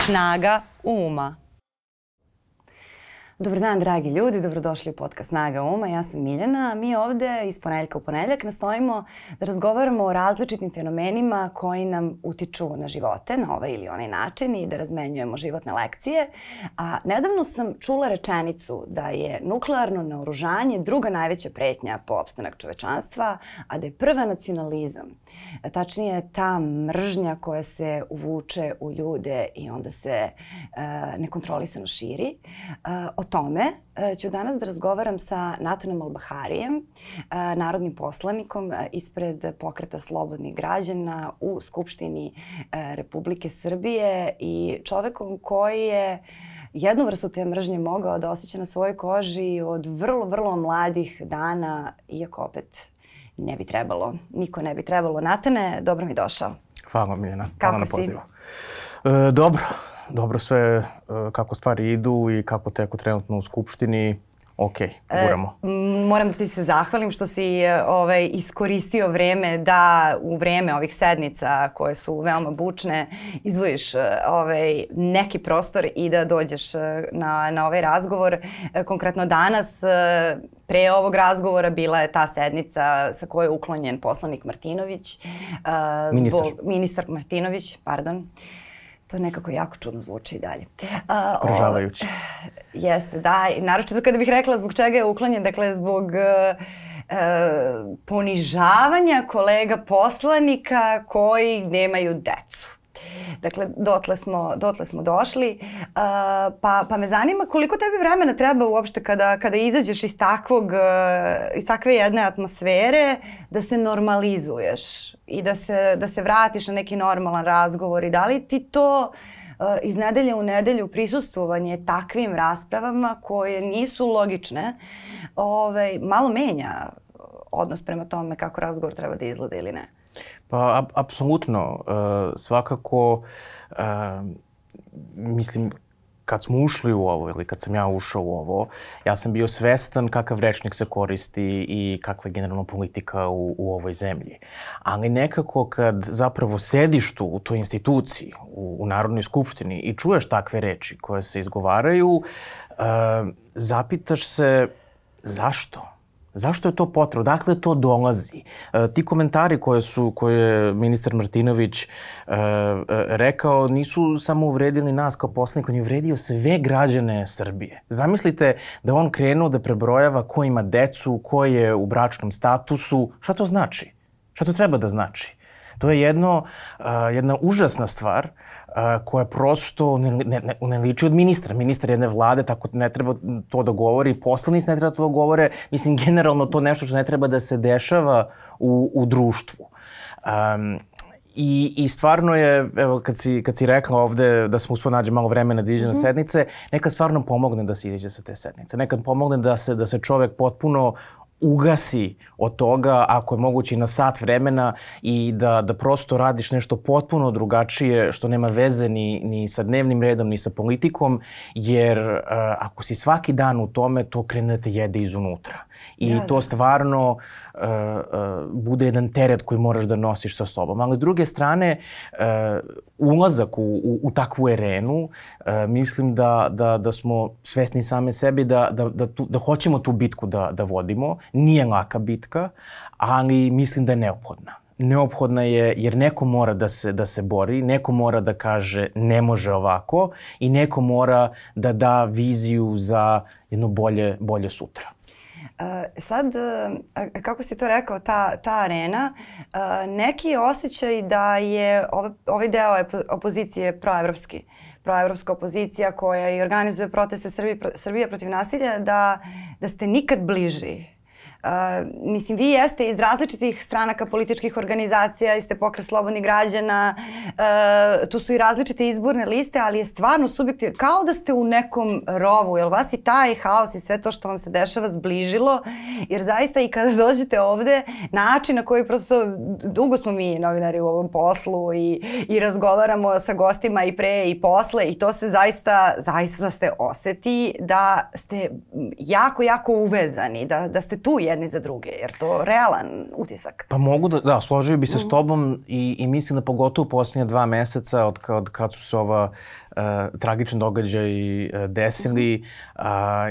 Snaga uma. Dobar dan, dragi ljudi, dobrodošli u podcast Snaga uma. Ja sam Miljana. Mi ovde iz ponedeljka u ponedeljak nastojimo da razgovaramo o različitim fenomenima koji nam utiču na živote na ovaj ili onaj način i da razmenjujemo životne lekcije. A nedavno sam čula rečenicu da je nuklearno naoružanje druga najveća pretnja po opstanak čovečanstva, a da je prva nacionalizam. Tačnije, ta mržnja koja se uvuče u ljude i onda se uh, nekontrolisano širi. O tome e, ću danas da razgovaram sa Natonom Albaharijem, e, narodnim poslanikom e, ispred pokreta Slobodnih građana u Skupštini Republike Srbije i čovekom koji je jednu vrstu te mržnje mogao da osjeća na svojoj koži od vrlo, vrlo mladih dana, iako opet ne bi trebalo, niko ne bi trebalo. Natane, dobro mi došao. Hvala Miljana, hvala na pozivu. E, dobro, dobro sve e, kako stvari idu i kako teku trenutno u Skupštini. Ok, guramo. E, moram da ti se zahvalim što si e, ovaj, iskoristio vreme da u vreme ovih sednica koje su veoma bučne izvojiš e, ovaj, neki prostor i da dođeš na, na ovaj razgovor. Konkretno danas pre ovog razgovora bila je ta sednica sa kojoj je uklonjen poslanik Martinović. Ministar. Zbog, ministar Martinović, pardon. Uh, To nekako jako čudno zvuči i dalje. Poražavajuće. Jeste, da. I naročito kada bih rekla zbog čega je uklonjen, dakle zbog uh, ponižavanja kolega poslanika koji nemaju decu. Dakle, dotle smo, dotle smo došli. Uh, pa, pa me zanima koliko tebi vremena treba uopšte kada, kada izađeš iz, takvog, uh, iz takve jedne atmosfere da se normalizuješ i da se, da se vratiš na neki normalan razgovor i da li ti to uh, iz nedelje u nedelju prisustovanje takvim raspravama koje nisu logične ovaj, malo menja odnos prema tome kako razgovor treba da izgleda ili ne? Pa, apsolutno. Uh, svakako, uh, mislim, kad smo ušli u ovo ili kad sam ja ušao u ovo, ja sam bio svestan kakav rečnik se koristi i kakva je generalno politika u, u ovoj zemlji. Ali nekako kad zapravo sediš tu u toj instituciji, u, u Narodnoj skupštini i čuješ takve reči koje se izgovaraju, uh, zapitaš se zašto? Zašto je to potrebno? Dakle, to dolazi. E, ti komentari koje su, koje je ministar Martinović e, e, rekao nisu samo uvredili nas kao poslanik, on je uvredio sve građane Srbije. Zamislite da on krenuo da prebrojava ko ima decu, ko je u bračnom statusu. Šta to znači? Šta to treba da znači? To je jedno, jedna užasna stvar koja prosto ne, ne, ne liči od ministra. Ministar jedne vlade, tako ne treba to da govori, poslanici ne treba to da govore. Mislim, generalno to nešto što ne treba da se dešava u, u društvu. Um, I, I stvarno je, evo, kad si, kad si rekla ovde da smo uspio nađe malo vremena da iđe na mm -hmm. sednice, nekad stvarno pomogne da se iđe sa te sednice. Nekad pomogne da se, da se čovek potpuno ugasi od toga, ako je moguće na sat vremena i da, da prosto radiš nešto potpuno drugačije što nema veze ni, ni sa dnevnim redom, ni sa politikom, jer uh, ako si svaki dan u tome, to krene da te jede izunutra. I da, to da. stvarno uh, bude jedan teret koji moraš da nosiš sa sobom. Ali s druge strane, uh, ulazak u, u, u takvu arenu, uh, mislim da, da, da smo svesni same sebi da, da, da, tu, da hoćemo tu bitku da, da vodimo. Nije laka bitka, ali mislim da je neophodna neophodna je jer neko mora da se, da se bori, neko mora da kaže ne može ovako i neko mora da da viziju za jedno bolje, bolje sutra. Uh, sad, uh, kako si to rekao, ta, ta arena, neki osjećaj da je ovaj deo opozicije proevropski, proevropska opozicija koja i organizuje proteste Srbije, Srbije protiv nasilja, da, da ste nikad bliži Uh, mislim, vi jeste iz različitih stranaka političkih organizacija, ste pokret slobodnih građana, uh, tu su i različite izborne liste, ali je stvarno subjektivno, kao da ste u nekom rovu, jel vas i taj haos i sve to što vam se dešava zbližilo, jer zaista i kada dođete ovde, način na koji prosto, dugo smo mi novinari u ovom poslu i, i razgovaramo sa gostima i pre i posle i to se zaista, zaista ste oseti da ste jako, jako uvezani, da, da ste tu jedni za druge. Jer to realan utisak. Pa mogu da, da, složio bi se mm. s tobom i, i mislim da pogotovo posljednje dva meseca od, od kad su se ova uh, tragični događaj uh, desili uh,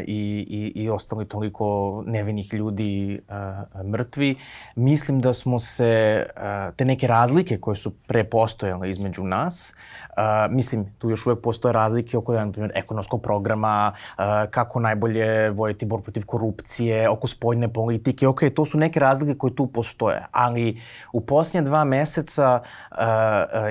i, i, i ostali toliko nevinih ljudi uh, mrtvi, mislim da smo se, uh, te neke razlike koje su pre postojale između nas, uh, mislim, tu još uvek postoje razlike oko, na primjer, ekonomskog programa, uh, kako najbolje vojiti bor protiv korupcije, oko spoljne politike, ok, to su neke razlike koje tu postoje, ali u posljednje dva meseca uh, uh,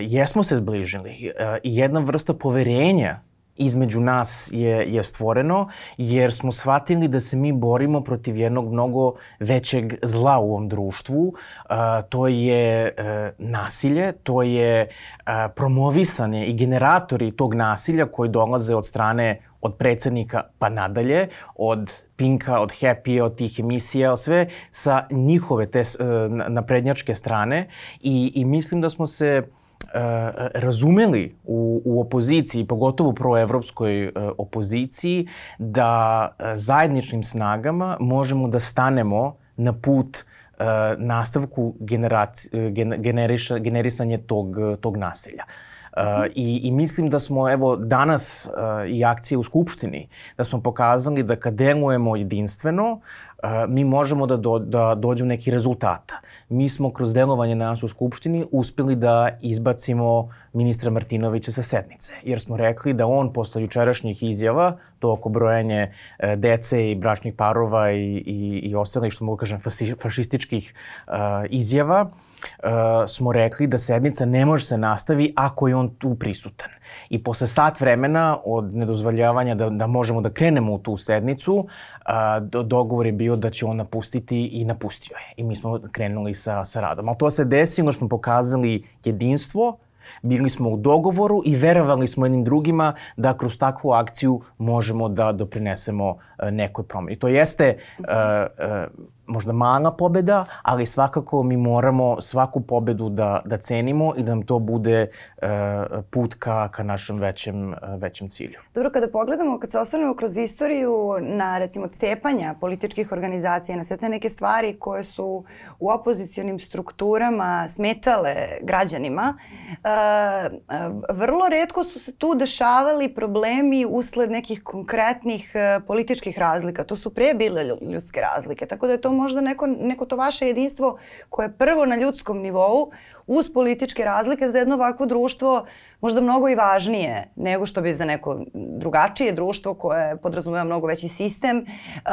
jesmo se zbližili uh, i jedna vrsta poverenja poverenja između nas je, je stvoreno, jer smo shvatili da se mi borimo protiv jednog mnogo većeg zla u ovom društvu. A, to je e, nasilje, to je a, promovisanje i generatori tog nasilja koji dolaze od strane od predsednika pa nadalje, od Pinka, od Happy, od tih emisija, sve sa njihove te e, naprednjačke strane i, i mislim da smo se uh, E, razumeli u, u opoziciji, pogotovo proevropskoj e, opoziciji, da e, zajedničnim snagama možemo da stanemo na put nastavku generaci, gen, generiša, generisanje tog, tog naselja. Uh, i, I mislim da smo, evo, danas uh, i akcije u Skupštini, da smo pokazali da kad delujemo jedinstveno, mi možemo da, do, da dođu neki rezultata. Mi smo kroz delovanje nas u Skupštini uspeli da izbacimo ministra Martinovića sa sednice, jer smo rekli da on posle jučerašnjih izjava, to oko brojanje e, dece i bračnih parova i, i, i ostalih, što mogu kažem, fašističkih uh, izjava, uh, smo rekli da sednica ne može se nastavi ako je on tu prisutan. I posle sat vremena od nedozvoljavanja da, da možemo da krenemo u tu sednicu, a, do, dogovor je bio da će on napustiti i napustio je. I mi smo krenuli sa, sa radom. Ali to se desilo, smo pokazali jedinstvo, Bili smo u dogovoru i verovali smo jednim drugima da kroz takvu akciju možemo da doprinesemo nekoj promeni. To jeste uh, uh, možda mala pobeda, ali svakako mi moramo svaku pobedu da, da cenimo i da nam to bude uh, put ka, ka našem većem, većem cilju. Dobro, kada pogledamo, kad se osvrnemo kroz istoriju na recimo cepanja političkih organizacija, na sve te neke stvari koje su u opozicijonim strukturama smetale građanima, uh, uh, vrlo redko su se tu dešavali problemi usled nekih konkretnih uh, političkih razlika. To su pre bile ljudske razlike, tako da je to možda neko, neko to vaše jedinstvo koje je prvo na ljudskom nivou uz političke razlike za jedno ovakvo društvo možda mnogo i važnije nego što bi za neko drugačije društvo koje podrazumeva mnogo veći sistem uh,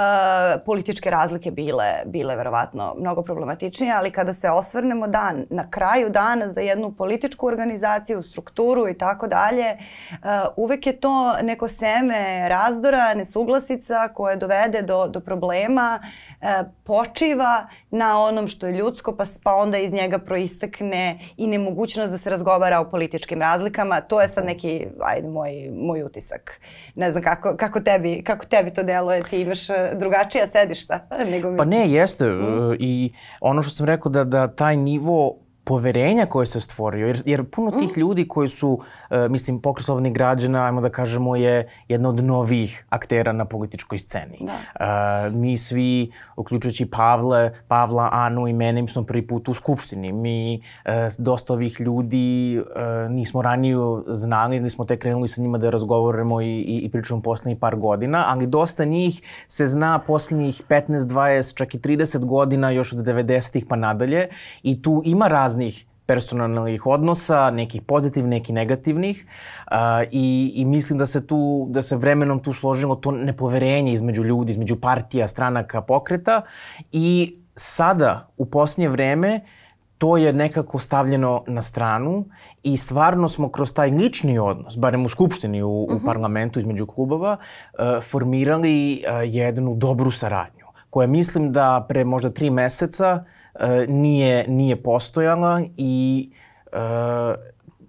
političke razlike bile, bile verovatno mnogo problematičnije, ali kada se osvrnemo dan, na kraju dana za jednu političku organizaciju, strukturu i tako dalje, uh, uvek je to neko seme razdora, nesuglasica koje dovede do, do problema, uh, počiva na onom što je ljudsko, pa, pa onda iz njega proistekne i nemogućnost da se razgovara o političkim razlikama. To je sad neki, ajde, moj, moj utisak. Ne znam kako, kako, tebi, kako tebi to deluje, ti imaš e, drugačija sedišta nego mi. Pa ne, jeste. Mm. I ono što sam rekao da, da taj nivo poverenja koje se stvorio, jer, jer puno tih mm. ljudi koji su, uh, mislim, pokret slobodnih građana, ajmo da kažemo, je jedna od novih aktera na političkoj sceni. Da. Uh, mi svi, uključujući Pavle, Pavla, Anu i mene, mi smo prvi put u Skupštini. Mi, uh, dosta ovih ljudi, uh, nismo ranije znali, ili smo tek krenuli sa njima da razgovorimo i, i, i pričamo poslednjih par godina, ali dosta njih se zna poslednjih 15, 20, čak i 30 godina, još od 90-ih pa nadalje, i tu ima raz raznih personalnih odnosa, nekih pozitivnih, nekih negativnih uh, i, i mislim da se tu, da se vremenom tu složilo to nepoverenje između ljudi, između partija, stranaka, pokreta i sada u posljednje vreme to je nekako stavljeno na stranu i stvarno smo kroz taj lični odnos, barem u Skupštini, u, u mhm. parlamentu između klubova, uh, formirali uh, jednu dobru saradnju koja mislim da pre možda tri meseca uh, nije, nije postojala i uh,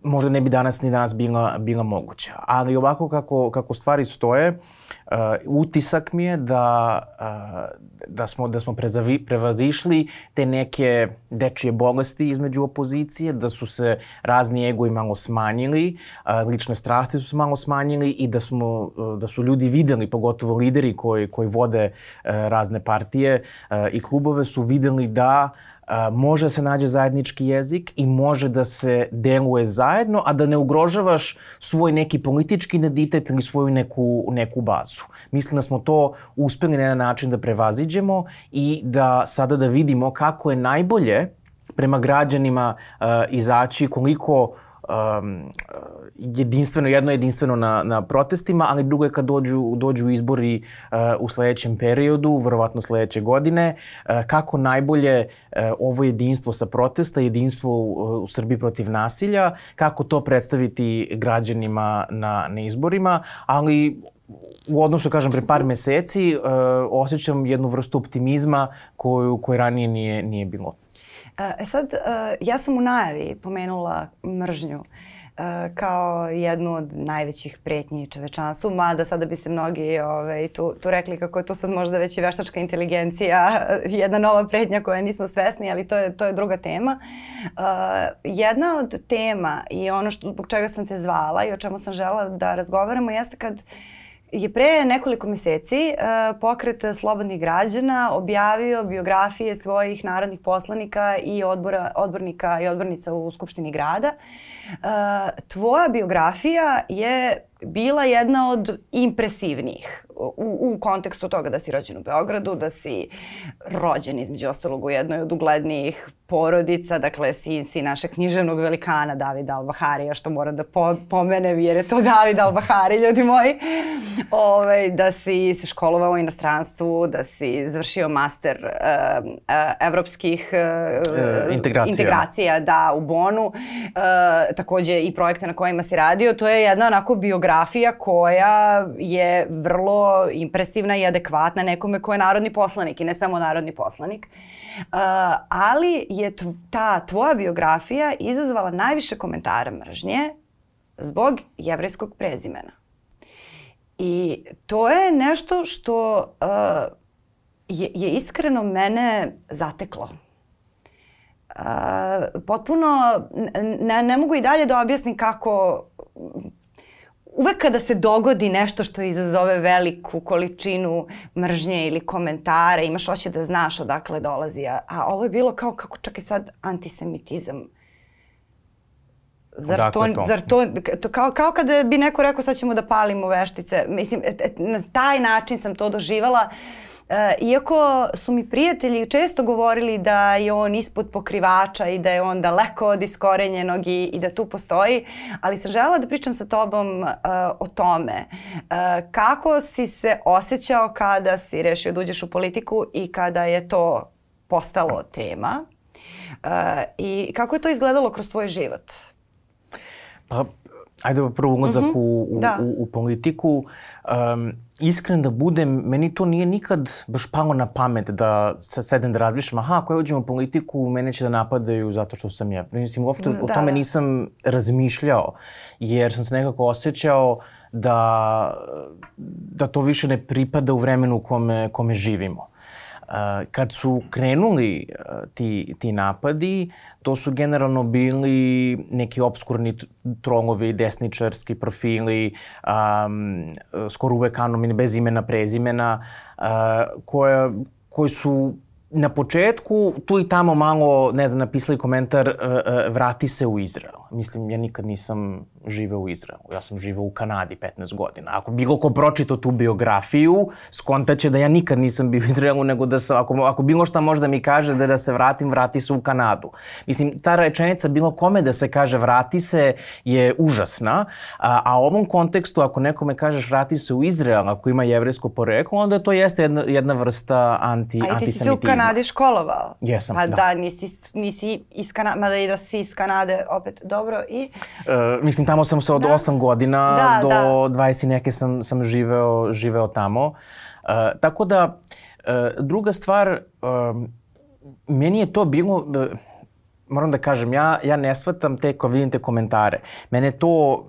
možda ne bi danas ni danas bila, bila moguća. Ali ovako kako, kako stvari stoje, uh, utisak mi je da, uh, da smo, da smo prezavi, prevazišli te neke dečije bolesti između opozicije, da su se razni egoji malo smanjili, uh, lične strasti su se malo smanjili i da, smo, uh, da su ljudi videli, pogotovo lideri koji, koji vode uh, razne partije uh, i klubove, su videli da uh, a, može da se nađe zajednički jezik i može da se deluje zajedno, a da ne ugrožavaš svoj neki politički identitet ili svoju neku, neku bazu. Mislim da smo to uspeli na jedan način da prevaziđemo i da sada da vidimo kako je najbolje prema građanima uh, izaći, koliko um, jedinstveno, jedno je jedinstveno na, na protestima, ali drugo je kad dođu, dođu izbori uh, u sledećem periodu, verovatno sledeće godine, uh, kako najbolje uh, ovo jedinstvo sa protesta, jedinstvo u, u Srbiji protiv nasilja, kako to predstaviti građanima na, na izborima, ali u odnosu, kažem, pre par meseci uh, osjećam jednu vrstu optimizma koju, koju ranije nije, nije bilo. E sad, ja sam u najavi pomenula mržnju kao jednu od najvećih pretnji čovečanstvu, mada sada bi se mnogi ovaj, tu, tu rekli kako je to sad možda već i veštačka inteligencija, jedna nova pretnja koja nismo svesni, ali to je, to je druga tema. Uh, jedna od tema i ono što, zbog čega sam te zvala i o čemu sam žela da razgovaramo jeste kad je pre nekoliko meseci uh, pokret slobodnih građana objavio biografije svojih narodnih poslanika i odbora, odbornika i odbornica u Skupštini grada. Uh, tvoja biografija je bila jedna od impresivnijih u, u kontekstu toga da si rođen u Beogradu, da si rođen između ostalog u jednoj od uglednijih porodica, dakle sin si našeg književnog velikana Davida Albaharija, što mora da po, pomene jer je to David Albahari, ljudi moji, Ove, ovaj, da si se školovao u inostranstvu, da si završio master uh, uh, evropskih uh, integracija. integracija, da, u Bonu, uh, takođe i projekte na kojima si radio, to je jedna onako biografija koja je vrlo impresivna i adekvatna nekome ko je narodni poslanik i ne samo narodni poslanik. Uh, ali je ta tvoja biografija izazvala najviše komentara mržnje zbog jevrejskog prezimena. I to je nešto što uh, je, je iskreno mene zateklo. Uh, potpuno ne, ne mogu i dalje da objasnim kako uvek kada se dogodi nešto što izazove veliku količinu mržnje ili komentara, imaš oće da znaš odakle dolazi. A, a ovo je bilo kao, kako čak i sad, antisemitizam. Zar to, to? Zar to, to kao, kao kada bi neko rekao sad ćemo da palimo veštice. Mislim, et, et, na taj način sam to doživala. Uh, E, iako su mi prijatelji često govorili da je on ispod pokrivača i da je on daleko od iskorenjenog i, i da tu postoji, ali sam žela da pričam sa tobom uh, o tome. Uh, kako si se osjećao kada si rešio da uđeš u politiku i kada je to postalo tema? Uh, I kako je to izgledalo kroz tvoj život? Pa, ajde prvo ulazak mm -hmm. u, u, da. u, u politiku. Um, iskren da budem, meni to nije nikad baš palo na pamet da sedem da razmišljam, aha, ako ja uđem u politiku, mene će da napadaju zato što sam ja. Mislim, uopšte da, o tome da. nisam razmišljao, jer sam se nekako osjećao da, da to više ne pripada u vremenu u kome, kome živimo. Kad su krenuli ti, ti napadi, to su generalno bili neki obskurni trolovi, desničarski profili, um, skoro uvek anonimni, bez imena, prezimena, uh, koja, koji su na početku tu i tamo malo, ne znam, napisali komentar uh, uh, vrati se u Izrael. Mislim, ja nikad nisam živeo u Izraelu. Ja sam živeo u Kanadi 15 godina. Ako bilo ko pročito tu biografiju, skontaće da ja nikad nisam bio u Izraelu, nego da sam, ako, ako bilo šta može da mi kaže da da se vratim, vrati se u Kanadu. Mislim, ta rečenica bilo kome da se kaže vrati se je užasna, a, a u ovom kontekstu ako nekome kažeš vrati se u Izrael, ako ima jevrejsko poreklo, onda to jeste jedna, jedna vrsta anti, antisemitizma. Kanadi školovao? Jesam, pa da. da. nisi, nisi iz Kanade, mada i da si iz Kanade opet dobro i... Uh, mislim, tamo sam se od da. 8 godina da, do da. 20 neke sam, sam živeo, živeo tamo. Uh, tako da, uh, druga stvar, uh, meni je to bilo... Uh, moram da kažem, ja, ja ne shvatam te, kao vidim te komentare. Mene to uh,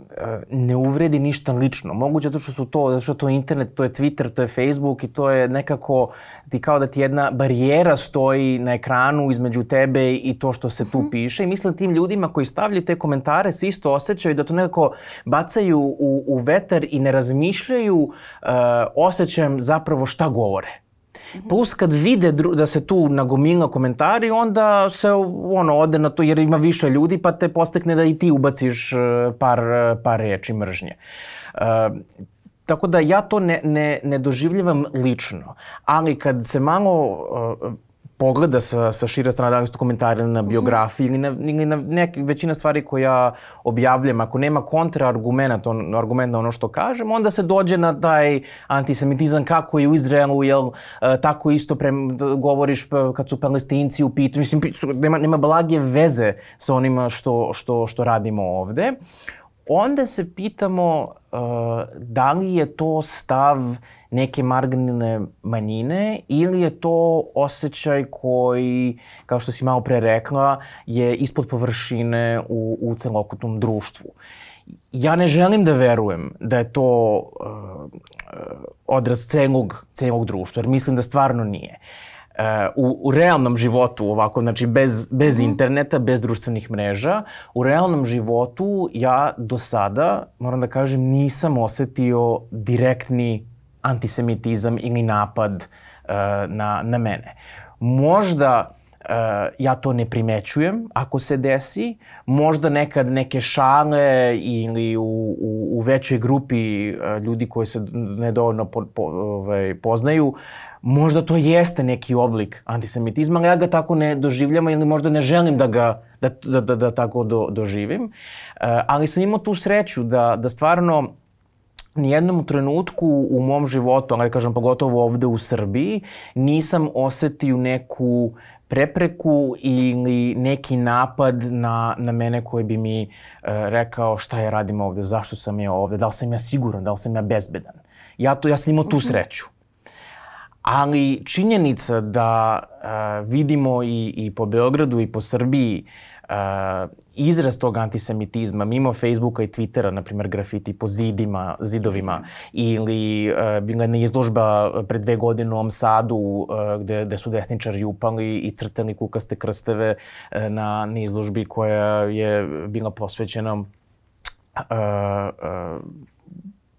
ne uvredi ništa lično. Moguće zato što su to, zato što to je internet, to je Twitter, to je Facebook i to je nekako, ti kao da ti jedna barijera stoji na ekranu između tebe i to što se tu mm. piše. I mislim da tim ljudima koji stavljaju te komentare se isto osjećaju da to nekako bacaju u, u vetar i ne razmišljaju uh, osjećajem zapravo šta govore. Plus kad vide da se tu nagomila komentari, onda se ono ode na to jer ima više ljudi pa te postekne da i ti ubaciš e, par, par reči mržnje. Uh, tako da ja to ne, ne, ne doživljavam lično, ali kad se malo pogleda sa, sa šire strane, da li su to komentari na mhm. biografiji ili na, ili na neke, većina stvari koje ja objavljam, ako nema kontraargumenta, on, argument na ono što kažem, onda se dođe na taj antisemitizam kako je u Izraelu, jel, e, tako isto pre, govoriš kad su palestinci u pitanju, mislim, nema, nema blage veze sa onima što, što, što radimo ovde. Onda se pitamo uh, da li je to stav neke marginalne manjine ili je to osjećaj koji, kao što si malo pre rekla, je ispod površine u, u celokutnom društvu. Ja ne želim da verujem da je to uh, odraz celog, celog društva, jer mislim da stvarno nije. Uh, u, u realnom životu, ovako, znači bez, bez mm. interneta, bez društvenih mreža, u realnom životu ja do sada, moram da kažem, nisam osetio direktni antisemitizam ili napad uh, na, na mene. Možda ja to ne primećujem ako se desi, možda nekad neke šale ili u, u, u većoj grupi uh, ljudi koji se nedovoljno po, po, ovaj, poznaju, možda to jeste neki oblik antisemitizma, ali ja ga tako ne doživljam ili možda ne želim da ga da, da, da, da tako do, doživim. Uh, ali sam imao tu sreću da, da stvarno nijednom trenutku u mom životu, ali kažem pogotovo ovde u Srbiji, nisam osetio neku prepreku ili neki napad na, na mene koji bi mi e, rekao šta ja radim ovde, zašto sam ja ovde, da li sam ja siguran, da li sam ja bezbedan. Ja, to, ja sam imao tu mhm. sreću. Ali činjenica da e, vidimo i, i po Beogradu i po Srbiji uh, izraz tog antisemitizma mimo Facebooka i Twittera, na primjer grafiti po zidima, zidovima ili uh, bila jedna izložba pred dve godine u Ovom Sadu uh, gde, gde su desničari upali i crtali kukaste krsteve uh, na, na izložbi koja je bila posvećena uh, uh,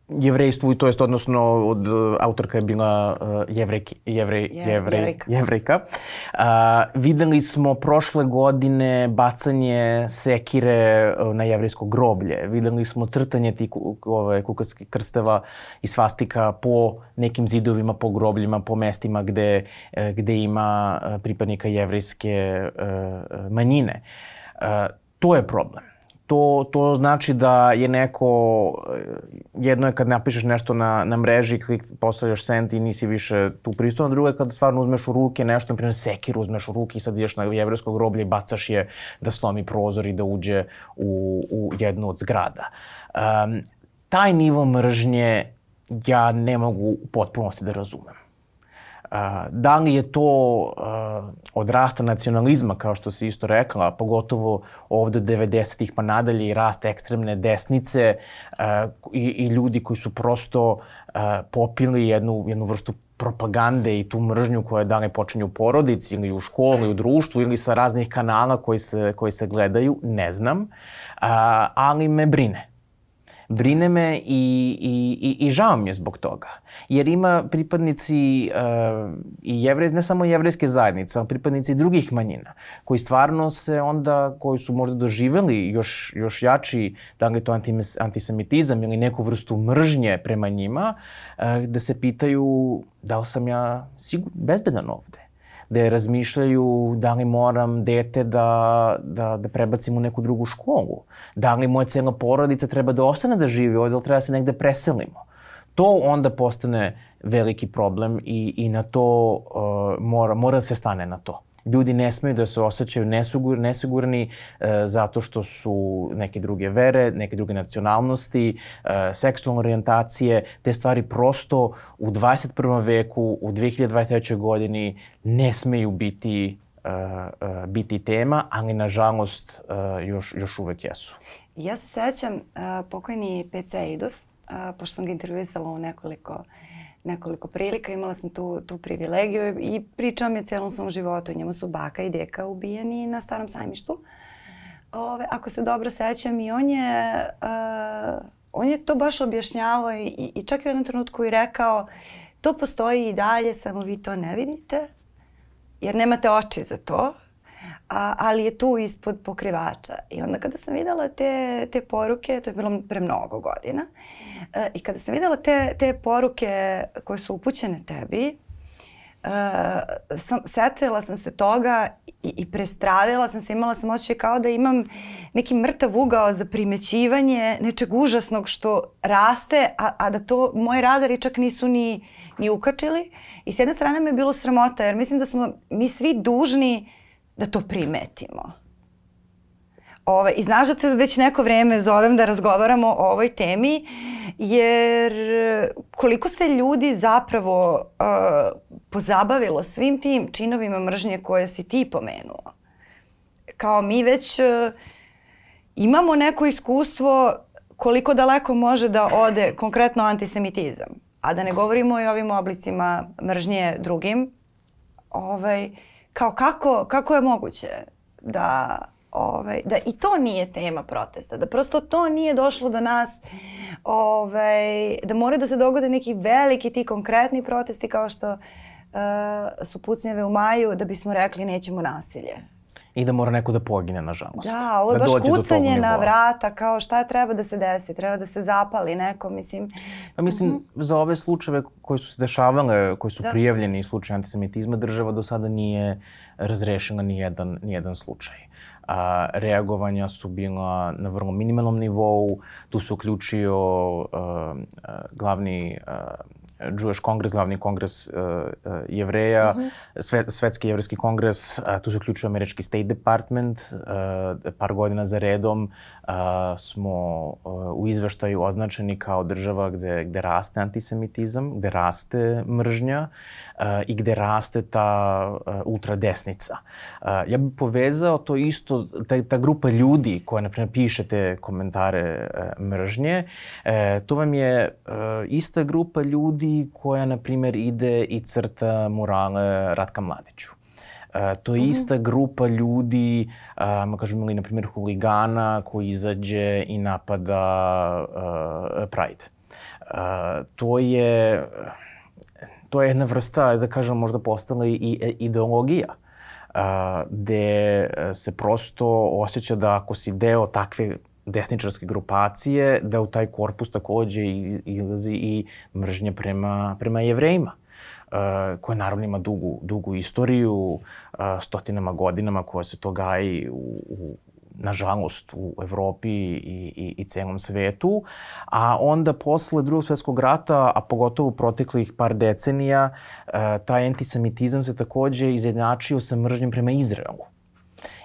jevrejstvu to jest odnosno od autorka je bila uh, jevrejki, jevrej, Je, jevrej, jevrejka. jevrejka. Uh, videli smo prošle godine bacanje sekire uh, na jevrejsko groblje. Videli smo crtanje tih ove, kukarskih krsteva i svastika po nekim zidovima, po grobljima, po mestima gde, gde ima pripadnika jevrejske uh, manjine. Uh, to je problem to, to znači da je neko, jedno je kad napišeš nešto na, na mreži, klik, postavljaš send i nisi više tu pristojno, drugo je kad stvarno uzmeš u ruke nešto, na primjer sekiru uzmeš u ruke i sad ideš na jevreskog groblje i bacaš je da slomi prozor i da uđe u, u jednu od zgrada. Um, taj nivo mržnje ja ne mogu u potpunosti da razumem. Da li je to od rasta nacionalizma, kao što si isto rekla, pogotovo ovde 90-ih pa nadalje i rast ekstremne desnice i, i ljudi koji su prosto popili jednu, jednu vrstu propagande i tu mržnju koja da li počinje u porodici ili u školi, u društvu ili sa raznih kanala koji se, koji se gledaju, ne znam, ali me brine brine me i, i, i, i žao mi je zbog toga. Jer ima pripadnici uh, i jevrej, ne samo jevrejske zajednice, ali pripadnici drugih manjina, koji stvarno se onda, koji su možda doživeli još, još jači, da li to antisemitizam ili neku vrstu mržnje prema njima, uh, da se pitaju da li sam ja sigur, bezbedan ovde da razmišljaju da li moram dete da, da, da prebacim u neku drugu školu, da li moja cela porodica treba da ostane da živi ovde ili treba da se negde preselimo. To onda postane veliki problem i, i na to uh, mora, mora da se stane na to ljudi ne smeju da se osjećaju nesugur, nesigurni e, zato što su neke druge vere, neke druge nacionalnosti, e, seksualne orijentacije, te stvari prosto u 21. veku, u 2023. godini ne smeju biti uh, biti tema, ali nažalost uh, još, još uvek jesu. Ja se sećam uh, pokojni PC Idus, uh, pošto sam ga intervjuisala u nekoliko nekoliko prilika, imala sam tu, tu privilegiju i pričao mi je celom svom životu. Njemu su baka i deka ubijeni na starom sajmištu. Ove, ako se dobro sećam i on je, uh, on je to baš objašnjavao i, i čak i u jednom trenutku i rekao to postoji i dalje, samo vi to ne vidite jer nemate oči za to, a, ali je tu ispod pokrivača. I onda kada sam videla te, te poruke, to je bilo pre mnogo godina, e, i kada sam videla te, te poruke koje su upućene tebi, Uh, sam, setila sam se toga i, i prestravila sam se, imala sam očeće kao da imam neki mrtav ugao za primećivanje nečeg užasnog što raste, a, a da to moji radari čak nisu ni, ni ukačili. I s jedne strane me je bilo sramota jer mislim da smo mi svi dužni da to primetimo. Ove, I znaš da te već neko vreme zovem da razgovaramo o ovoj temi, jer koliko se ljudi zapravo uh, pozabavilo svim tim činovima mržnje koje si ti pomenuo. Kao mi već uh, imamo neko iskustvo koliko daleko može da ode konkretno antisemitizam. A da ne govorimo i o ovim oblicima mržnje drugim. Ovaj, kao kako, kako je moguće da ovaj, da i to nije tema protesta, da prosto to nije došlo do nas, ovaj, da moraju da se dogode neki veliki ti konkretni protesti kao što uh, su pucnjeve u maju da bismo rekli nećemo nasilje. I da mora neko da pogine, nažalost. Da, ovo je da baš kucanje na vrata, kao šta treba da se desi, treba da se zapali neko, mislim. Pa mislim, mm -hmm. za ove slučajeve koji su se dešavale, koji su da. prijavljeni slučaj antisemitizma, država do sada nije razrešila ni jedan, ni jedan slučaj a, reagovanja su bila na vrlo minimalnom nivou. Tu se uključio a, a, glavni a, Jewish kongres, glavni kongres uh, uh, jevreja, mm -hmm. sve, svetski jevrijski kongres, uh, tu se uključuje američki State Department, uh, par godina za redom smo uh, u izveštaju označeni kao država gde, gde raste antisemitizam, gde raste mržnja uh, i gde raste ta uh, ultradesnica. Ja bih povezao to isto, ta, ta grupa ljudi koja, na primjer, piše te komentare mržnje, to vam je ista grupa ljudi koja, na primjer, ide i crta murale Ratka Mladiću. E, to je mm -hmm. ista grupa ljudi, um, kažemo li, na primjer, huligana koji izađe i napada uh, Pride. Uh, to je to je jedna vrsta, da kažem, možda postala i ideologija uh, gde se prosto osjeća da ako si deo takve desničarske grupacije, da u taj korpus takođe izlazi i mržnja prema, prema jevrejima. Uh, koja naravno ima dugu, dugu istoriju, stotinama godinama koja se to gaji u, u nažalost u Evropi i, i, i celom svetu, a onda posle drugog svetskog rata, a pogotovo proteklih par decenija, taj antisemitizam se takođe izjednačio sa mržnjom prema Izraelu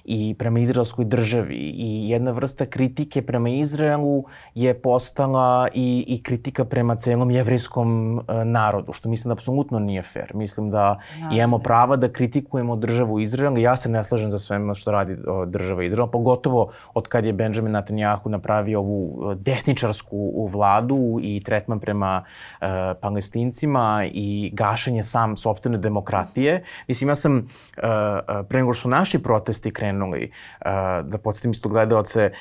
i prema izraelskoj državi i jedna vrsta kritike prema Izraelu je postala i, i kritika prema celom jevrijskom e, narodu, što mislim da apsolutno nije fair. Mislim da ja, imamo prava da kritikujemo državu Izrael. Ja se ne slažem za svema što radi država Izrael, pogotovo od kad je Benjamin Netanyahu napravio ovu e, desničarsku vladu i tretman prema uh, palestincima i gašenje sam sobstvene demokratije. Mislim, ja sam, uh, pre nego što su naši protesti krenuli krenuli. Da podsjetim isto gledalce,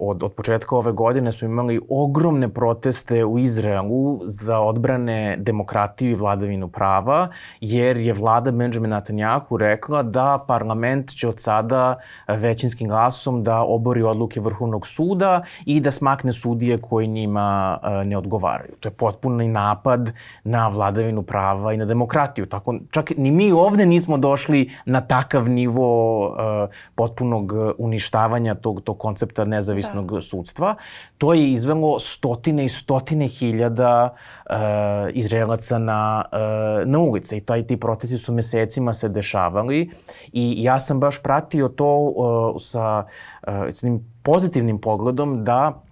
od, od početka ove godine smo imali ogromne proteste u Izraelu za odbrane demokratiju i vladavinu prava, jer je vlada Benjamin Netanyahu rekla da parlament će od sada većinskim glasom da obori odluke Vrhovnog suda i da smakne sudije koji njima ne odgovaraju. To je potpuno napad na vladavinu prava i na demokratiju. Tako, čak ni mi ovde nismo došli na takav nivo uh, potpunog e, uništavanja tog, tog koncepta nezavisnog da. sudstva. To je izvelo stotine i stotine hiljada uh, Izraelaca na, uh, na ulice i taj, ti protesti su mesecima se dešavali i ja sam baš pratio to uh, sa, uh, sa pozitivnim pogledom da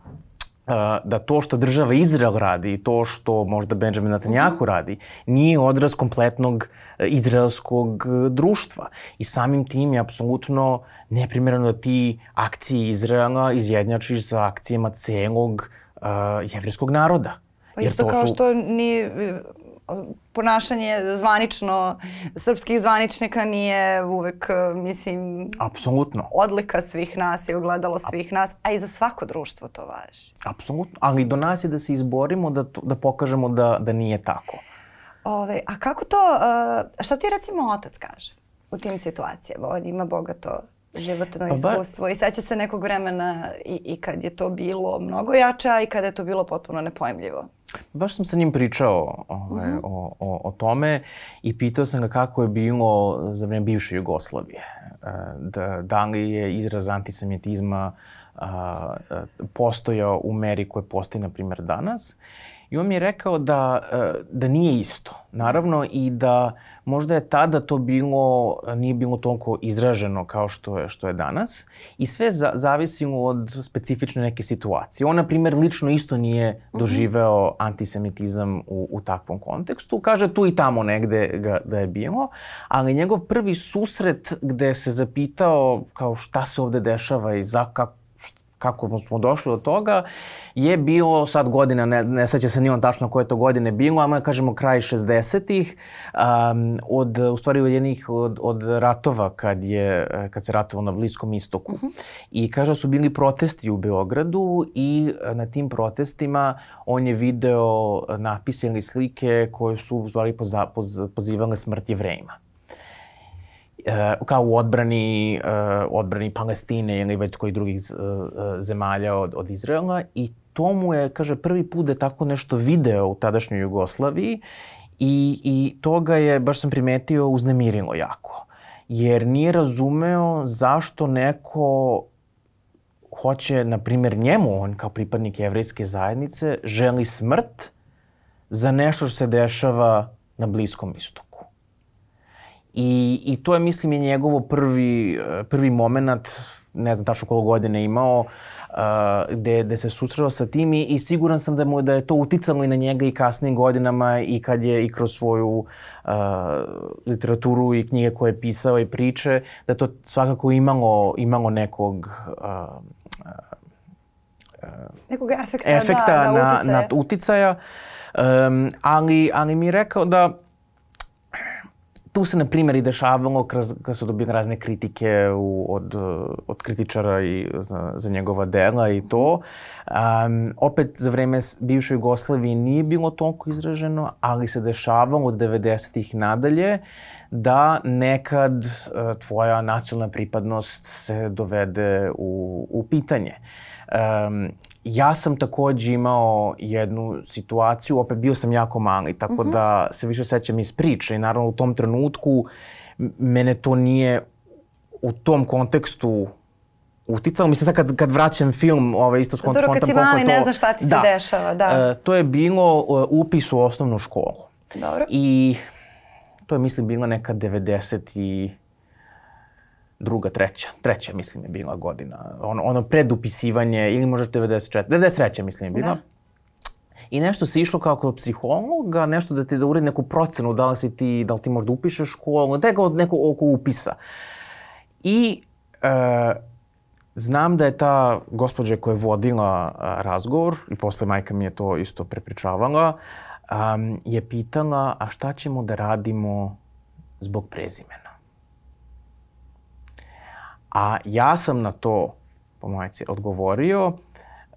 da to što država Izrael radi i to što možda Benjamin Netanyahu mhm. radi nije odraz kompletnog e, izraelskog e, društva. I samim tim je apsolutno neprimjereno da ti akcije Izraela izjednjačiš sa akcijama celog uh, jevrijskog naroda. Pa isto kao su... što ni ponašanje zvanično srpskih zvaničnika nije uvek, mislim, Apsolutno. odlika svih nas i ogledalo svih nas, a i za svako društvo to važi. Apsolutno, ali do nas je da se izborimo, da, da pokažemo da, da nije tako. Ove, a kako to, šta ti recimo otac kaže u tim situacijama? On ima bogato životno pa iskustvo i seća se nekog vremena i, i kad je to bilo mnogo jače, a i kada je to bilo potpuno nepojemljivo. Baš sam sa njim pričao ovaj, uh -huh. o, o, o tome i pitao sam ga kako je bilo za vreme bivše Jugoslavije. E, da, da li je izraz antisemitizma a, postojao u meri koje postoji, na primjer, danas. I on mi je rekao da, e, da nije isto. Naravno i da možda je tada to bilo, nije bilo toliko izraženo kao što je, što je danas. I sve za, zavisilo od specifične neke situacije. On, na primjer, lično isto nije mhm. doživeo antisemitizam u, u takvom kontekstu. Kaže tu i tamo negde ga, da je bilo. Ali njegov prvi susret gde se zapitao kao šta se ovde dešava i za, kako, kako smo došli do toga, je bilo sad godina, ne, ne seća se ni on tačno koje to godine bilo, a kažemo kraj 60-ih, um, od, u stvari jednih od, od ratova kad, je, kad se ratovalo na Bliskom istoku. Mhm. -huh. I kaže da su bili protesti u Beogradu i na tim protestima on je video natpise ili slike koje su u stvari poza, poz, pozivale smrt jevrejima. Eh, kao u odbrani, uh, odbrani Palestine ili već koji drugih uh, zemalja od, od Izraela i to mu je, kaže, prvi put da tako nešto video u tadašnjoj Jugoslaviji i, i to ga je, baš sam primetio, uznemirilo jako. Jer nije razumeo zašto neko hoće, na primjer, njemu, on kao pripadnik jevrejske zajednice, želi smrt za nešto što se dešava na Bliskom istoku. I, I to je, mislim, i njegovo prvi, prvi moment, ne znam tačno koliko godine imao, uh, gde, gde se susreo sa tim i, i siguran sam da mu da je to uticalo i na njega i kasnim godinama i kad je i kroz svoju uh, literaturu i knjige koje je pisao i priče, da to svakako imalo, imalo nekog uh, uh, nekog efekta, efekta da, da, na, uticaja. na uticaja. Um, ali, ali mi je rekao da tu se, na primjer, i dešavalo kad su dobili razne kritike u, od, od kritičara i za, za njegova dela i to. Um, opet, za vreme bivše Jugoslavije nije bilo toliko izraženo, ali se dešavalo od 90-ih nadalje da nekad uh, tvoja nacionalna pripadnost se dovede u, u pitanje. Um, Ja sam takođe imao jednu situaciju, opet bio sam jako mali, tako mm -hmm. da se više sećam iz priče i naravno u tom trenutku mene to nije u tom kontekstu uticalo. Mislim sad kad, kad vraćam film, ovaj, isto skontam koliko to... Dobro, kad si mali, ne znaš šta ti da. se dešava, da. E, to je bilo uh, upis u osnovnu školu. Dobro. I to je, mislim, bila neka 90 i druga, treća, treća mislim je bila godina. Ono, ono pred upisivanje ili možda 94, 93. mislim je bila. Da. I nešto se išlo kao kod psihologa, nešto da ti da uredi neku procenu, da li si ti, da li ti možda upišeš školu, neko, neko oko upisa. I e, znam da je ta gospođa koja je vodila a, razgovor, i posle majka mi je to isto prepričavala, a, je pitala, a šta ćemo da radimo zbog prezimena? A ja sam na to, po majci, odgovorio,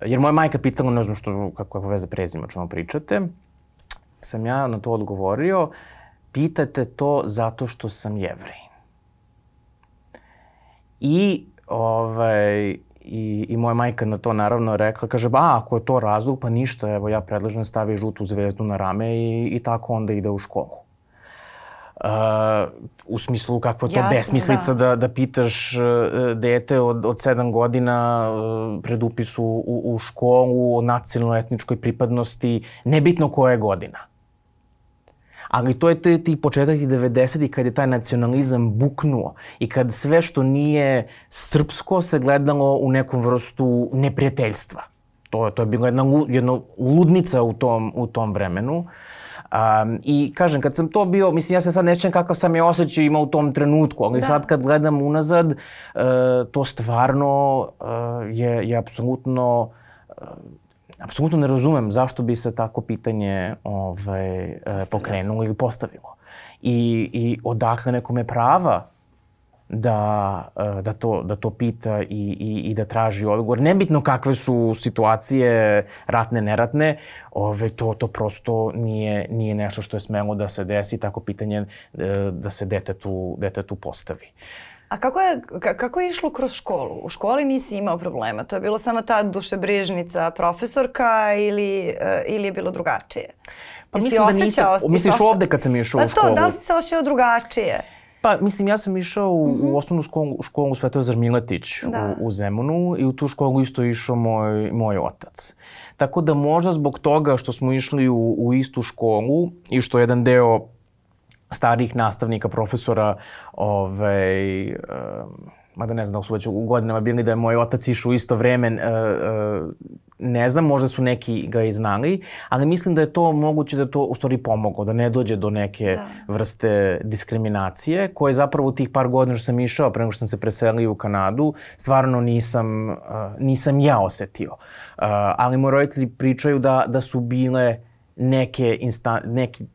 jer moja majka pitala, ne znam što, kako je veze prezima, čemu pričate, sam ja na to odgovorio, pitate to zato što sam jevrej. I, ovaj, i, i moja majka na to naravno rekla, kaže, ba, ako je to razlog, pa ništa, evo ja predlažem stavi žutu zvezdu na rame i, i tako onda ide u školu. Uh, u smislu kako je to Jasno, besmislica da. da, da pitaš uh, dete od, od sedam godina uh, pred upisu u, u školu o nacionalno-etničkoj pripadnosti, nebitno koja je godina. Ali to je ti, ti početak 90-ih kad je taj nacionalizam buknuo i kad sve što nije srpsko se gledalo u nekom vrstu neprijateljstva. to, to je bila jedna, jedna ludnica u tom, u tom vremenu. Um, I kažem, kad sam to bio, mislim, ja se sad nećem kakav sam je osjećaj imao u tom trenutku, ali da. sad kad gledam unazad, uh, to stvarno uh, je, je apsolutno uh, apsolutno ne razumem zašto bi se tako pitanje ovaj, pokrenulo ili postavilo. I, I odakle nekome prava da, e, da, to, da to pita i, i, i da traži odgovor. Nebitno kakve su situacije ratne, neratne, ove, to, to prosto nije, nije nešto što je smelo da se desi, tako pitanje e, da se detetu, detetu postavi. A kako je, kako je išlo kroz školu? U školi nisi imao problema? To je bilo samo ta dušebrižnica profesorka ili, e, ili je bilo drugačije? Pa mislim da nisam. Misliš ovde kad sam išao pa u školu? Pa to, da li si se osjećao drugačije? Pa, mislim, ja sam išao u, mm -hmm. u osnovnu školu, školu Svetozar Miletić da. u, u Zemunu i u tu školu isto išao moj, moj otac. Tako da možda zbog toga što smo išli u, u istu školu i što jedan deo starih nastavnika, profesora, ovaj, um, mada ne znam da su već u godinama bili da je moj otac išao u isto vreme, uh, uh, ne znam, možda su neki ga i znali, ali mislim da je to moguće da to u stvari pomoglo, da ne dođe do neke da. vrste diskriminacije, koje zapravo u tih par godina što sam išao, pre nego što sam se preselio u Kanadu, stvarno nisam, uh, nisam ja osetio. Uh, ali moji roditelji pričaju da, da su bile neke, insta, neki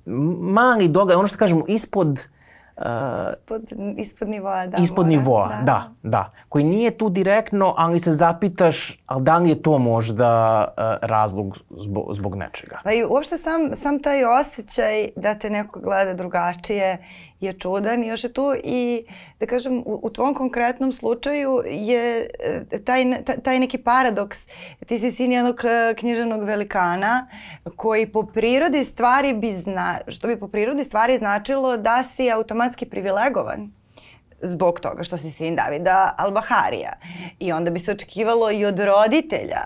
mali događaj, ono što kažemo, ispod Uh, ispod, ispod nivoa, da. Ispod mora, nivoa, da. da, da. Koji nije tu direktno, ali se zapitaš, ali da li je to možda uh, razlog zbog, zbog nečega? Pa i uopšte sam, sam taj osjećaj da te neko gleda drugačije je čudan i još je tu i da kažem u, u tvom konkretnom slučaju je e, taj, taj neki paradoks ti si sin jednog e, književnog velikana koji po prirodi stvari bi zna, što bi po prirodi stvari značilo da si automatski privilegovan zbog toga što si sin Davida Albaharija. I onda bi se očekivalo i od roditelja,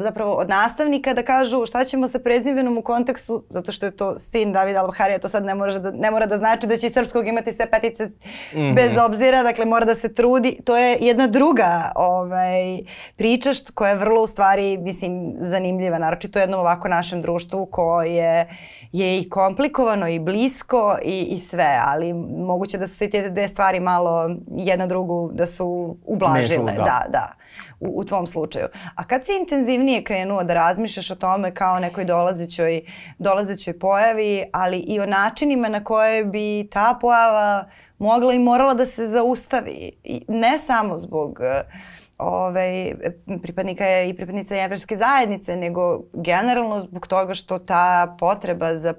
zapravo od nastavnika da kažu šta ćemo sa prezimenom u kontekstu, zato što je to sin Davida Albaharija, to sad ne, može da, ne mora da znači da će iz srpskog imati sve petice mm -hmm. bez obzira, dakle mora da se trudi. To je jedna druga ovaj, priča što, koja je vrlo u stvari, mislim, zanimljiva, naročito jednom ovako našem društvu koje je i komplikovano i blisko i, i sve, ali moguće da su se te dve stvari malo jedna drugu da su ublažile. Mešu, da. da, da u, u tvom slučaju. A kad si intenzivnije krenuo da razmišljaš o tome kao nekoj dolazećoj, dolazećoj pojavi, ali i o načinima na koje bi ta pojava mogla i morala da se zaustavi. I ne samo zbog uh, ovaj, pripadnika i pripadnica jevreske zajednice, nego generalno zbog toga što ta potreba za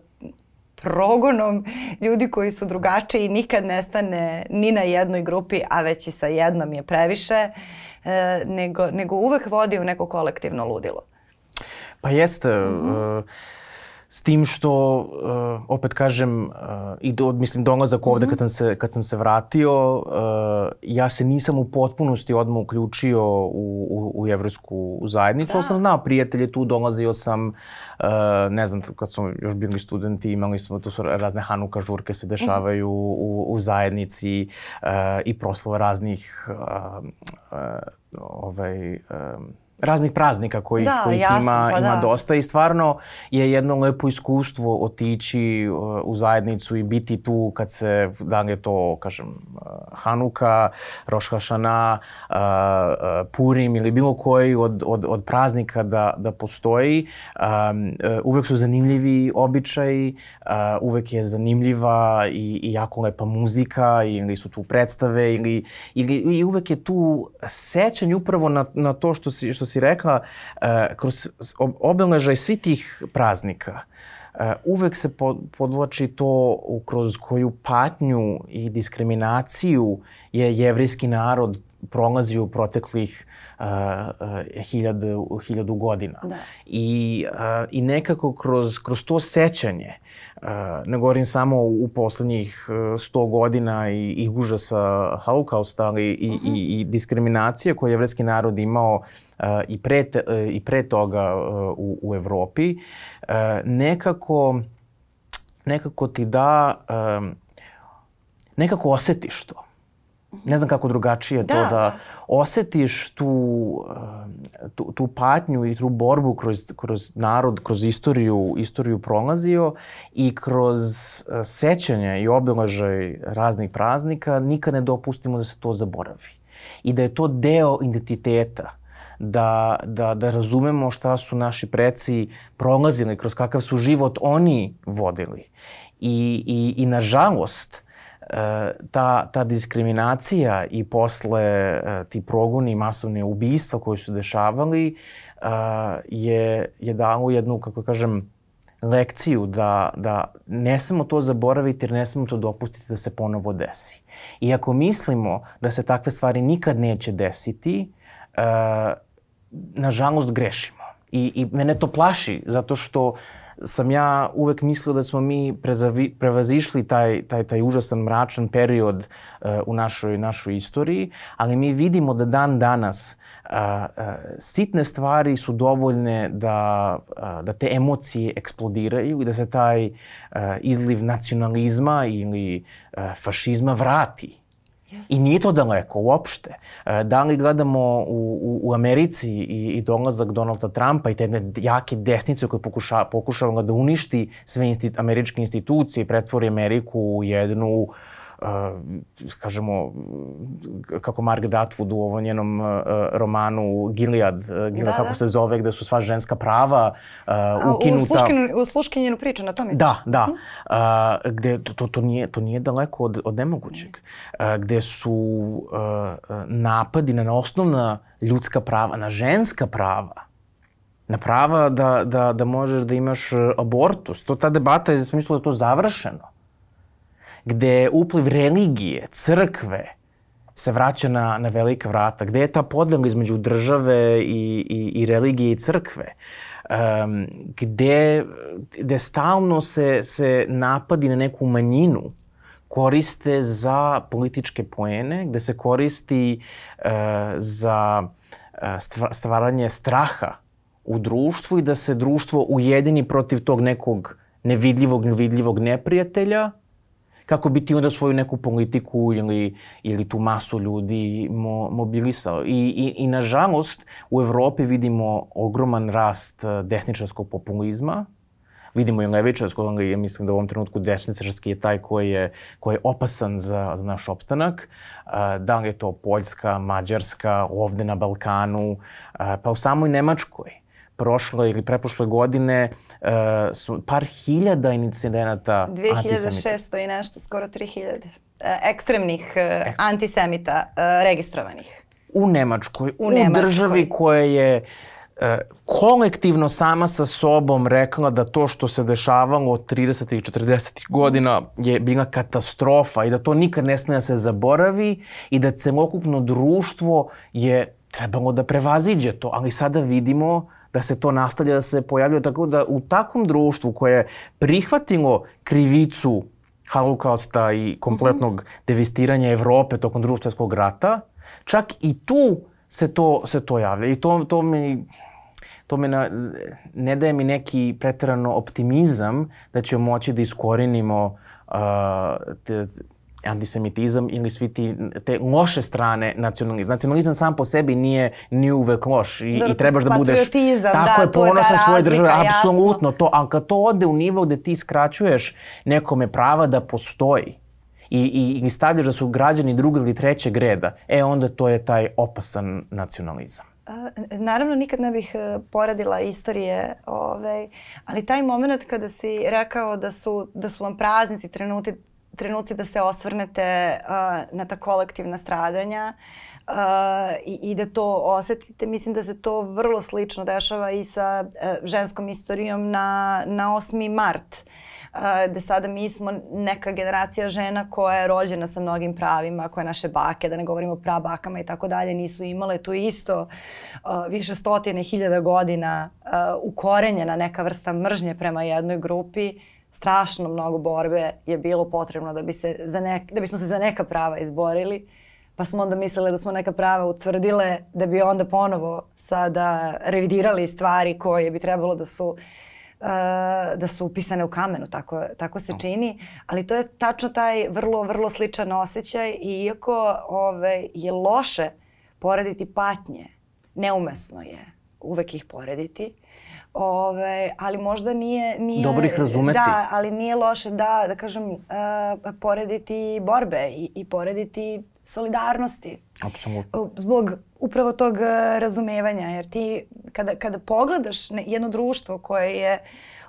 progonom ljudi koji su drugačiji nikad nestane ni na jednoj grupi, a već i sa jednom je previše, e, nego, nego uvek vodi u neko kolektivno ludilo. Pa jeste. Mm -hmm. Uh, S tim što, uh, opet kažem, uh, i do, mislim dolazak ovde mm -hmm. kad, sam se, kad sam se vratio, uh, ja se nisam u potpunosti odmah uključio u, u, u jevrijsku zajednicu, da. sam znao prijatelje tu, dolazio sam, uh, ne znam, kad smo još bili studenti, imali smo, tu su razne Hanuka žurke se dešavaju mm -hmm. u, u zajednici uh, i proslova raznih uh, uh, ovaj, um, raznih praznika koji, da, kojih jasno, ima, pa ima da. dosta i stvarno je jedno lepo iskustvo otići uh, u zajednicu i biti tu kad se, da li je to, kažem, uh, Hanuka, Roš Hašana, uh, Purim ili bilo koji od, od, od praznika da, da postoji. Um, uvek su zanimljivi običaji, uvek je zanimljiva i, i jako lepa muzika ili su tu predstave ili, ili i uvek je tu sećanje upravo na, na to što si, što si rekla, uh, kroz obeležaj svih tih praznika, uh, uvek se podvlači to kroz koju patnju i diskriminaciju je jevrijski narod prolazio u proteklih uh, uh, hiljadu, hiljadu godina. Da. I, uh, I nekako kroz, kroz to sećanje Uh, ne govorim samo u poslednjih 100 uh, godina i, i užasa holokausta, ali i, uh -huh. i, i diskriminacije koje je jevreski narod imao uh, i, pre te, uh, i pre toga uh, u, u Evropi, uh, nekako, nekako ti da, um, nekako osetiš to. Ne znam kako drugačije da, to da, osetiš tu, eh, tu, tu patnju i tu borbu kroz, kroz narod, kroz istoriju, istoriju prolazio i kroz eh, sećanje i obeležaj raznih praznika nikad ne dopustimo da se to zaboravi. I da je to deo identiteta da, da, da razumemo šta su naši preci prolazili, kroz kakav su život oni vodili. I, i, i nažalost, ta, ta diskriminacija i posle e, ti progoni masovne ubistva koji su dešavali e, je, je dalo jednu, kako kažem, lekciju da, da ne smemo to zaboraviti jer ne smemo to dopustiti da se ponovo desi. I ako mislimo da se takve stvari nikad neće desiti, uh, nažalost grešimo. I, I mene to plaši zato što sam ja uvek mislio da smo mi prezavi, prevazišli taj, taj, taj užasan mračan period uh, u našoj, našoj istoriji, ali mi vidimo da dan danas uh, uh, sitne stvari su dovoljne da, uh, da te emocije eksplodiraju i da se taj uh, izliv nacionalizma ili uh, fašizma vrati. I nije to daleko uopšte. E, da li gledamo u, u, u Americi i, i dolazak Donalda Trumpa i te jedne jake desnice koje pokuša, pokušava da uništi sve insti, američke institucije i pretvori Ameriku u jednu uh, kažemo, kako Margaret Atwood u ovom njenom uh, romanu Gilead, uh, Gilead da, kako da. se zove, gde su sva ženska prava uh, ukinuta. U, Sluškin, u Sluškinjenu priču na tome. Da, da. Uh, gde to, to, to, nije, to nije daleko od, od nemogućeg. Uh, gde su uh, napadi na osnovna ljudska prava, na ženska prava, na prava da, da, da možeš da imaš abortus. To ta debata je u smislu da je to završeno gde upliv religije, crkve, se vraća na, na velika vrata, gde je ta podlega između države i, i, i religije i crkve, um, gde, gde stalno se, se napadi na neku manjinu koriste za političke poene, gde se koristi uh, za uh, stvaranje straha u društvu i da se društvo ujedini protiv tog nekog nevidljivog, nevidljivog neprijatelja kako bi ti onda svoju neku politiku ili, ili tu masu ljudi mo, mobilisao. I, i, I nažalost u Evropi vidimo ogroman rast eh, desničarskog populizma, vidimo i levičarskog, ali ja mislim da u ovom trenutku desničarski je taj koji je, koji je opasan za, za naš opstanak. Uh, da li je to Poljska, Mađarska, ovde na Balkanu, uh, pa u samoj Nemačkoj prošle ili preprošle godine uh, su par hiljada incidenata 2600 i nešto, skoro 3000 uh, e, ekstremnih uh, antisemita uh, registrovanih. U Nemačkoj, u, u Nemačkoj. državi koja je uh, kolektivno sama sa sobom rekla da to što se dešavalo od 30. i 40. godina je bila katastrofa i da to nikad ne smije da se zaboravi i da celokupno društvo je trebalo da prevaziđe to, ali sada vidimo da se to nastavlja da se pojavljuje tako da u takvom društvu koje je prihvatilo krivicu holokausta i kompletnog mm -hmm. devastiranja Evrope tokom drugog svjetskog rata, čak i tu se to, se to javlja. I to, to mi to me na, ne daje mi neki pretrano optimizam da ćemo moći da iskorinimo uh, te, antisemitizam ili svi ti, te loše strane nacionalizma. Nacionalizam sam po sebi nije ni uvek loš i, i trebaš da budeš tako da, je ponosan svoje države, apsolutno to, ali kad to ode u nivo gde ti skraćuješ nekome prava da postoji i, i, i stavljaš da su građani drugog ili trećeg reda, e onda to je taj opasan nacionalizam. Naravno, nikad ne bih e, poredila istorije, ovaj, ali taj moment kada si rekao da su, da su vam praznici, trenuti, trenuci da se osvrnete uh, na ta kolektivna stradanja uh, i, i da to osetite. Mislim da se to vrlo slično dešava i sa uh, ženskom istorijom na, na 8. mart. Uh, da sada mi smo neka generacija žena koja je rođena sa mnogim pravima, koje naše bake, da ne govorimo o prabakama i tako dalje, nisu imale. Tu isto uh, više stotine hiljada godina uh, ukorenjena neka vrsta mržnje prema jednoj grupi strašno mnogo borbe je bilo potrebno da, bi se za nek, da bismo se za neka prava izborili. Pa smo onda mislili da smo neka prava utvrdile da bi onda ponovo sada revidirali stvari koje bi trebalo da su da su upisane u kamenu, tako, tako se čini, ali to je tačno taj vrlo, vrlo sličan osjećaj i iako ove, je loše porediti patnje, neumesno je uvek ih porediti, Ove, ali možda nije, nije... Dobro ih razumeti. Da, ali nije loše da, da kažem, uh, porediti borbe i, i porediti solidarnosti. Apsolutno. Zbog upravo tog razumevanja, jer ti kada, kada pogledaš jedno društvo koje je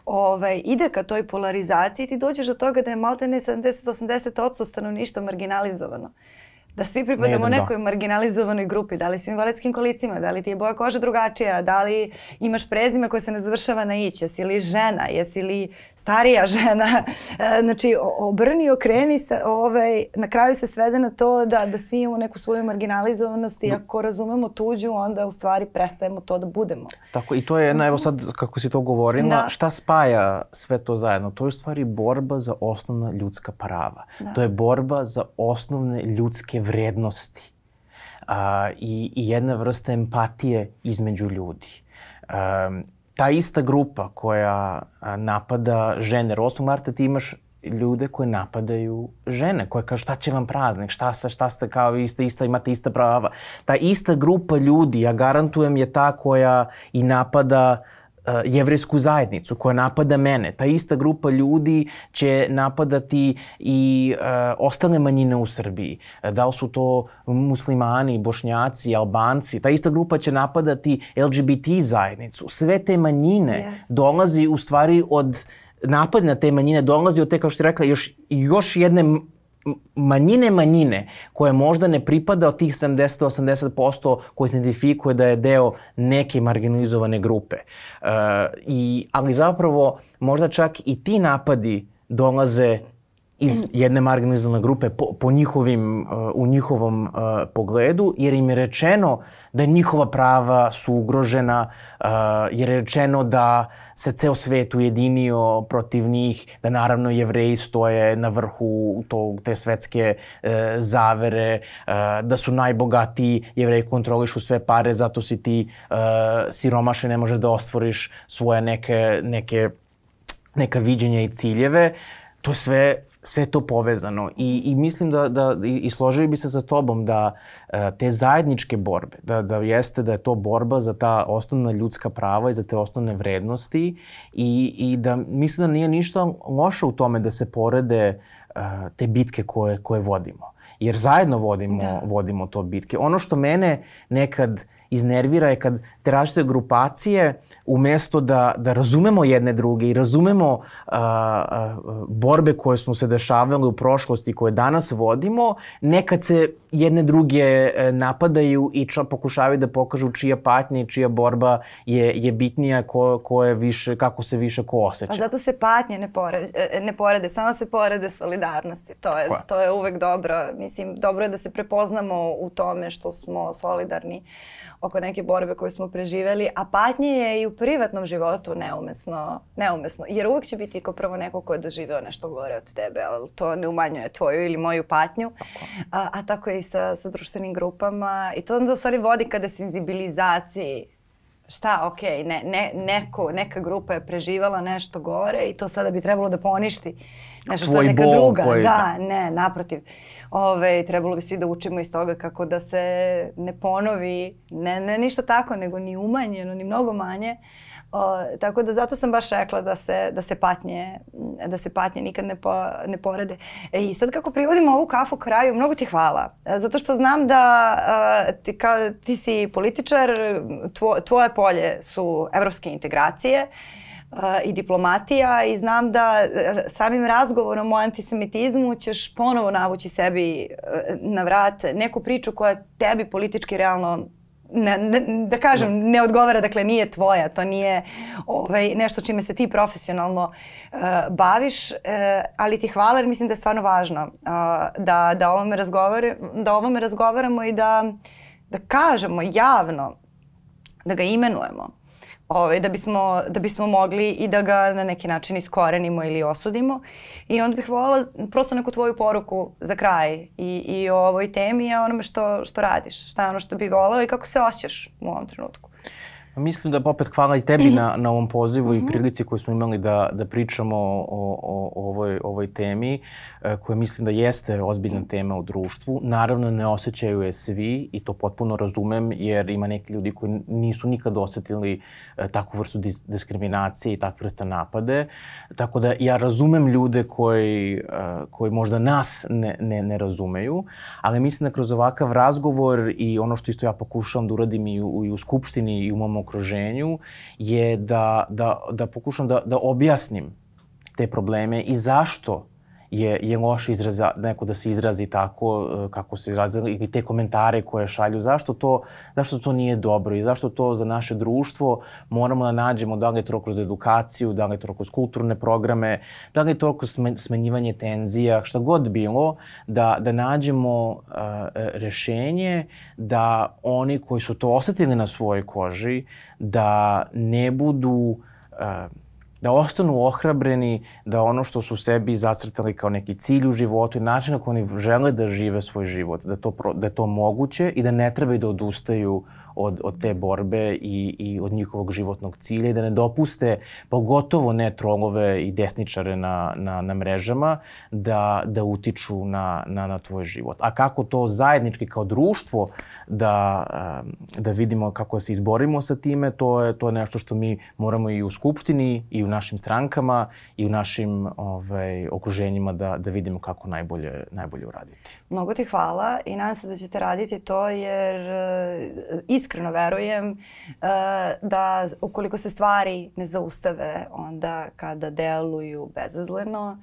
ovaj, ide ka toj polarizaciji, ti dođeš do toga da je malte ne 70-80% stanovništva marginalizovano. Uh, da svi pripadamo da. nekoj marginalizovanoj grupi, da li si u invalidskim kolicima, da li ti je boja kože drugačija, da li imaš prezime koje se ne završava na ić, jesi li žena, jesi li starija žena. E, znači, obrni, okreni se, ovaj, na kraju se svede na to da, da svi imamo neku svoju marginalizovanost i ako razumemo tuđu, onda u stvari prestajemo to da budemo. Tako, i to je jedna, evo sad kako si to govorila, da. šta spaja sve to zajedno? To je u stvari borba za osnovna ljudska prava. Da. To je borba za osnovne ljudske vrednosti a, i, i jedna vrsta empatije između ljudi. A, ta ista grupa koja napada žene, 8. marta ti imaš ljude koje napadaju žene, koje kažu šta će vam praznik, šta ste, šta ste kao vi ste ista, imate ista prava. Ta ista grupa ljudi, ja garantujem, je ta koja i napada uh, uh, jevrijsku zajednicu koja napada mene. Ta ista grupa ljudi će napadati i uh, ostale manjine u Srbiji. Da li su to muslimani, bošnjaci, albanci. Ta ista grupa će napadati LGBT zajednicu. Sve te manjine yes. dolazi u stvari od napad na te manjine dolazi od te, kao što ti rekla, još, još jedne manjine manjine koje možda ne pripada od tih 70-80% koje se identifikuje da je deo neke marginalizovane grupe. Uh, i, ali zapravo možda čak i ti napadi dolaze iz jedne marginalizovane grupe po, po njihovim, uh, u njihovom uh, pogledu, jer im je rečeno da njihova prava su ugrožena, uh, jer je rečeno da se ceo svet ujedinio protiv njih, da naravno jevreji stoje na vrhu to, te svetske uh, zavere, uh, da su najbogatiji, jevreji kontrolišu sve pare, zato si ti uh, siromašan, ne može da ostvoriš svoje neke, neke, neka viđenja i ciljeve. To je sve sve to povezano i, i mislim da, da i, i složio bi se sa tobom da e, te zajedničke borbe, da, da jeste da je to borba za ta osnovna ljudska prava i za te osnovne vrednosti i, i da mislim da nije ništa loše u tome da se porede e, te bitke koje, koje vodimo. Jer zajedno vodimo, da. vodimo to bitke. Ono što mene nekad iznervira je kad te različite grupacije umesto da, da razumemo jedne druge i razumemo a, a, borbe koje smo se dešavali u prošlosti koje danas vodimo, nekad se jedne druge e, napadaju i čo, pokušavaju da pokažu čija patnja i čija borba je, je bitnija, ko, ko je više, kako se više ko osjeća. Pa zato se patnje ne porede, ne porede samo se porede solidarnosti. To je, to je uvek dobro. Mislim, dobro je da se prepoznamo u tome što smo solidarni oko neke borbe koju smo preživeli, a patnje je i u privatnom životu neumesno, neumesno. Jer uvek će biti kao prvo neko ko je doživeo nešto gore od tebe, ali to ne umanjuje tvoju ili moju patnju. A, a tako je i sa, sa društvenim grupama. I to onda u stvari vodi kada senzibilizaciji šta, ok, ne, ne, neko, neka grupa je preživala nešto gore i to sada bi trebalo da poništi nešto što je neka druga. Koji... Da, ne, naprotiv. Ove, trebalo bi svi da učimo iz toga kako da se ne ponovi, ne, ne ništa tako, nego ni umanjeno, ni mnogo manje. O, tako da zato sam baš rekla da se, da se patnje, da se patnje nikad ne, po, ne porede. E, I sad kako privodimo ovu kafu kraju, mnogo ti hvala. E, zato što znam da a, ti, ka, ti si političar, tvo, tvoje polje su evropske integracije i diplomatija i znam da e, samim razgovorom o antisemitizmu ćeš ponovo navući sebi e, na vrat neku priču koja tebi politički realno ne, ne, da kažem, ne odgovara, dakle nije tvoja, to nije ovaj, nešto čime se ti profesionalno uh, baviš, uh, ali ti hvala jer mislim da je stvarno važno uh, da, da, ovome razgovar, da ovome razgovaramo i da, da kažemo javno, da ga imenujemo ovaj, da, bismo, da bismo mogli i da ga na neki način iskorenimo ili osudimo. I onda bih volila prosto neku tvoju poruku za kraj i, i o ovoj temi, a onome što, što radiš, šta je ono što bi volao i kako se osjećaš u ovom trenutku. Mislim da opet hvala i tebi na, na ovom pozivu mm -hmm. i mhm. prilici koju smo imali da, da pričamo o, o, o ovoj, ovoj temi, e, koja mislim da jeste ozbiljna tema u društvu. Naravno, ne osjećaju je svi i to potpuno razumem, jer ima neki ljudi koji nisu nikad osetili e, takvu vrstu dis diskriminacije i takve vrste napade. Tako da ja razumem ljude koji, e, koji možda nas ne, ne, ne razumeju, ali mislim da kroz ovakav razgovor i ono što isto ja pokušavam da uradim i u, i u Skupštini i u mom okruženju je da, da, da pokušam da, da objasnim te probleme i zašto je, je loše izraza, neko da se izrazi tako e, kako se izrazili i te komentare koje šalju. Zašto to, zašto to nije dobro i zašto to za naše društvo moramo da nađemo da li je to kroz edukaciju, da li je to kroz kulturne programe, da li je to kroz smenjivanje tenzija, šta god bilo, da, da nađemo uh, rešenje da oni koji su to osetili na svojoj koži, da ne budu uh, da ostanu ohrabreni da ono što su sebi zacrtali kao neki cilj u životu i način na koji oni žele da žive svoj život, da, to, da je to moguće i da ne trebaju da odustaju od, od te borbe i, i od njihovog životnog cilja i da ne dopuste, pogotovo ne trolove i desničare na, na, na mrežama, da, da utiču na, na, na tvoj život. A kako to zajednički kao društvo da, da vidimo kako se izborimo sa time, to je, to je nešto što mi moramo i u Skupštini i u našim strankama i u našim ovaj, okruženjima da, da vidimo kako najbolje, najbolje uraditi. Mnogo ti hvala i nadam se da ćete raditi to jer uh, iskreno verujem uh, da ukoliko se stvari ne zaustave onda kada deluju bezazleno,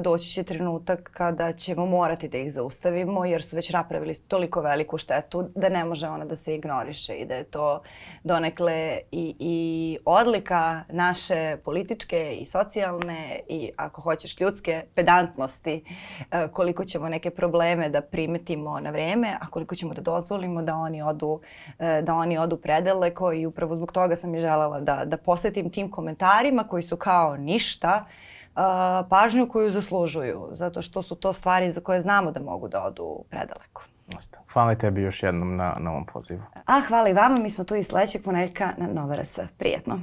doći će trenutak kada ćemo morati da ih zaustavimo jer su već napravili toliko veliku štetu da ne može ona da se ignoriše i da je to donekle i, i odlika naše političke i socijalne i ako hoćeš ljudske pedantnosti e, koliko ćemo neke probleme da primetimo na vreme, a koliko ćemo da dozvolimo da oni odu, e, da oni odu predaleko i upravo zbog toga sam i želela da, da posvetim tim komentarima koji su kao ništa pažnju koju zaslužuju, zato što su to stvari za koje znamo da mogu da odu predaleko. Hvala tebi još jednom na, na ovom pozivu. A hvala i vama, mi smo tu i sledećeg ponedjeljka na Nova RS. Prijetno.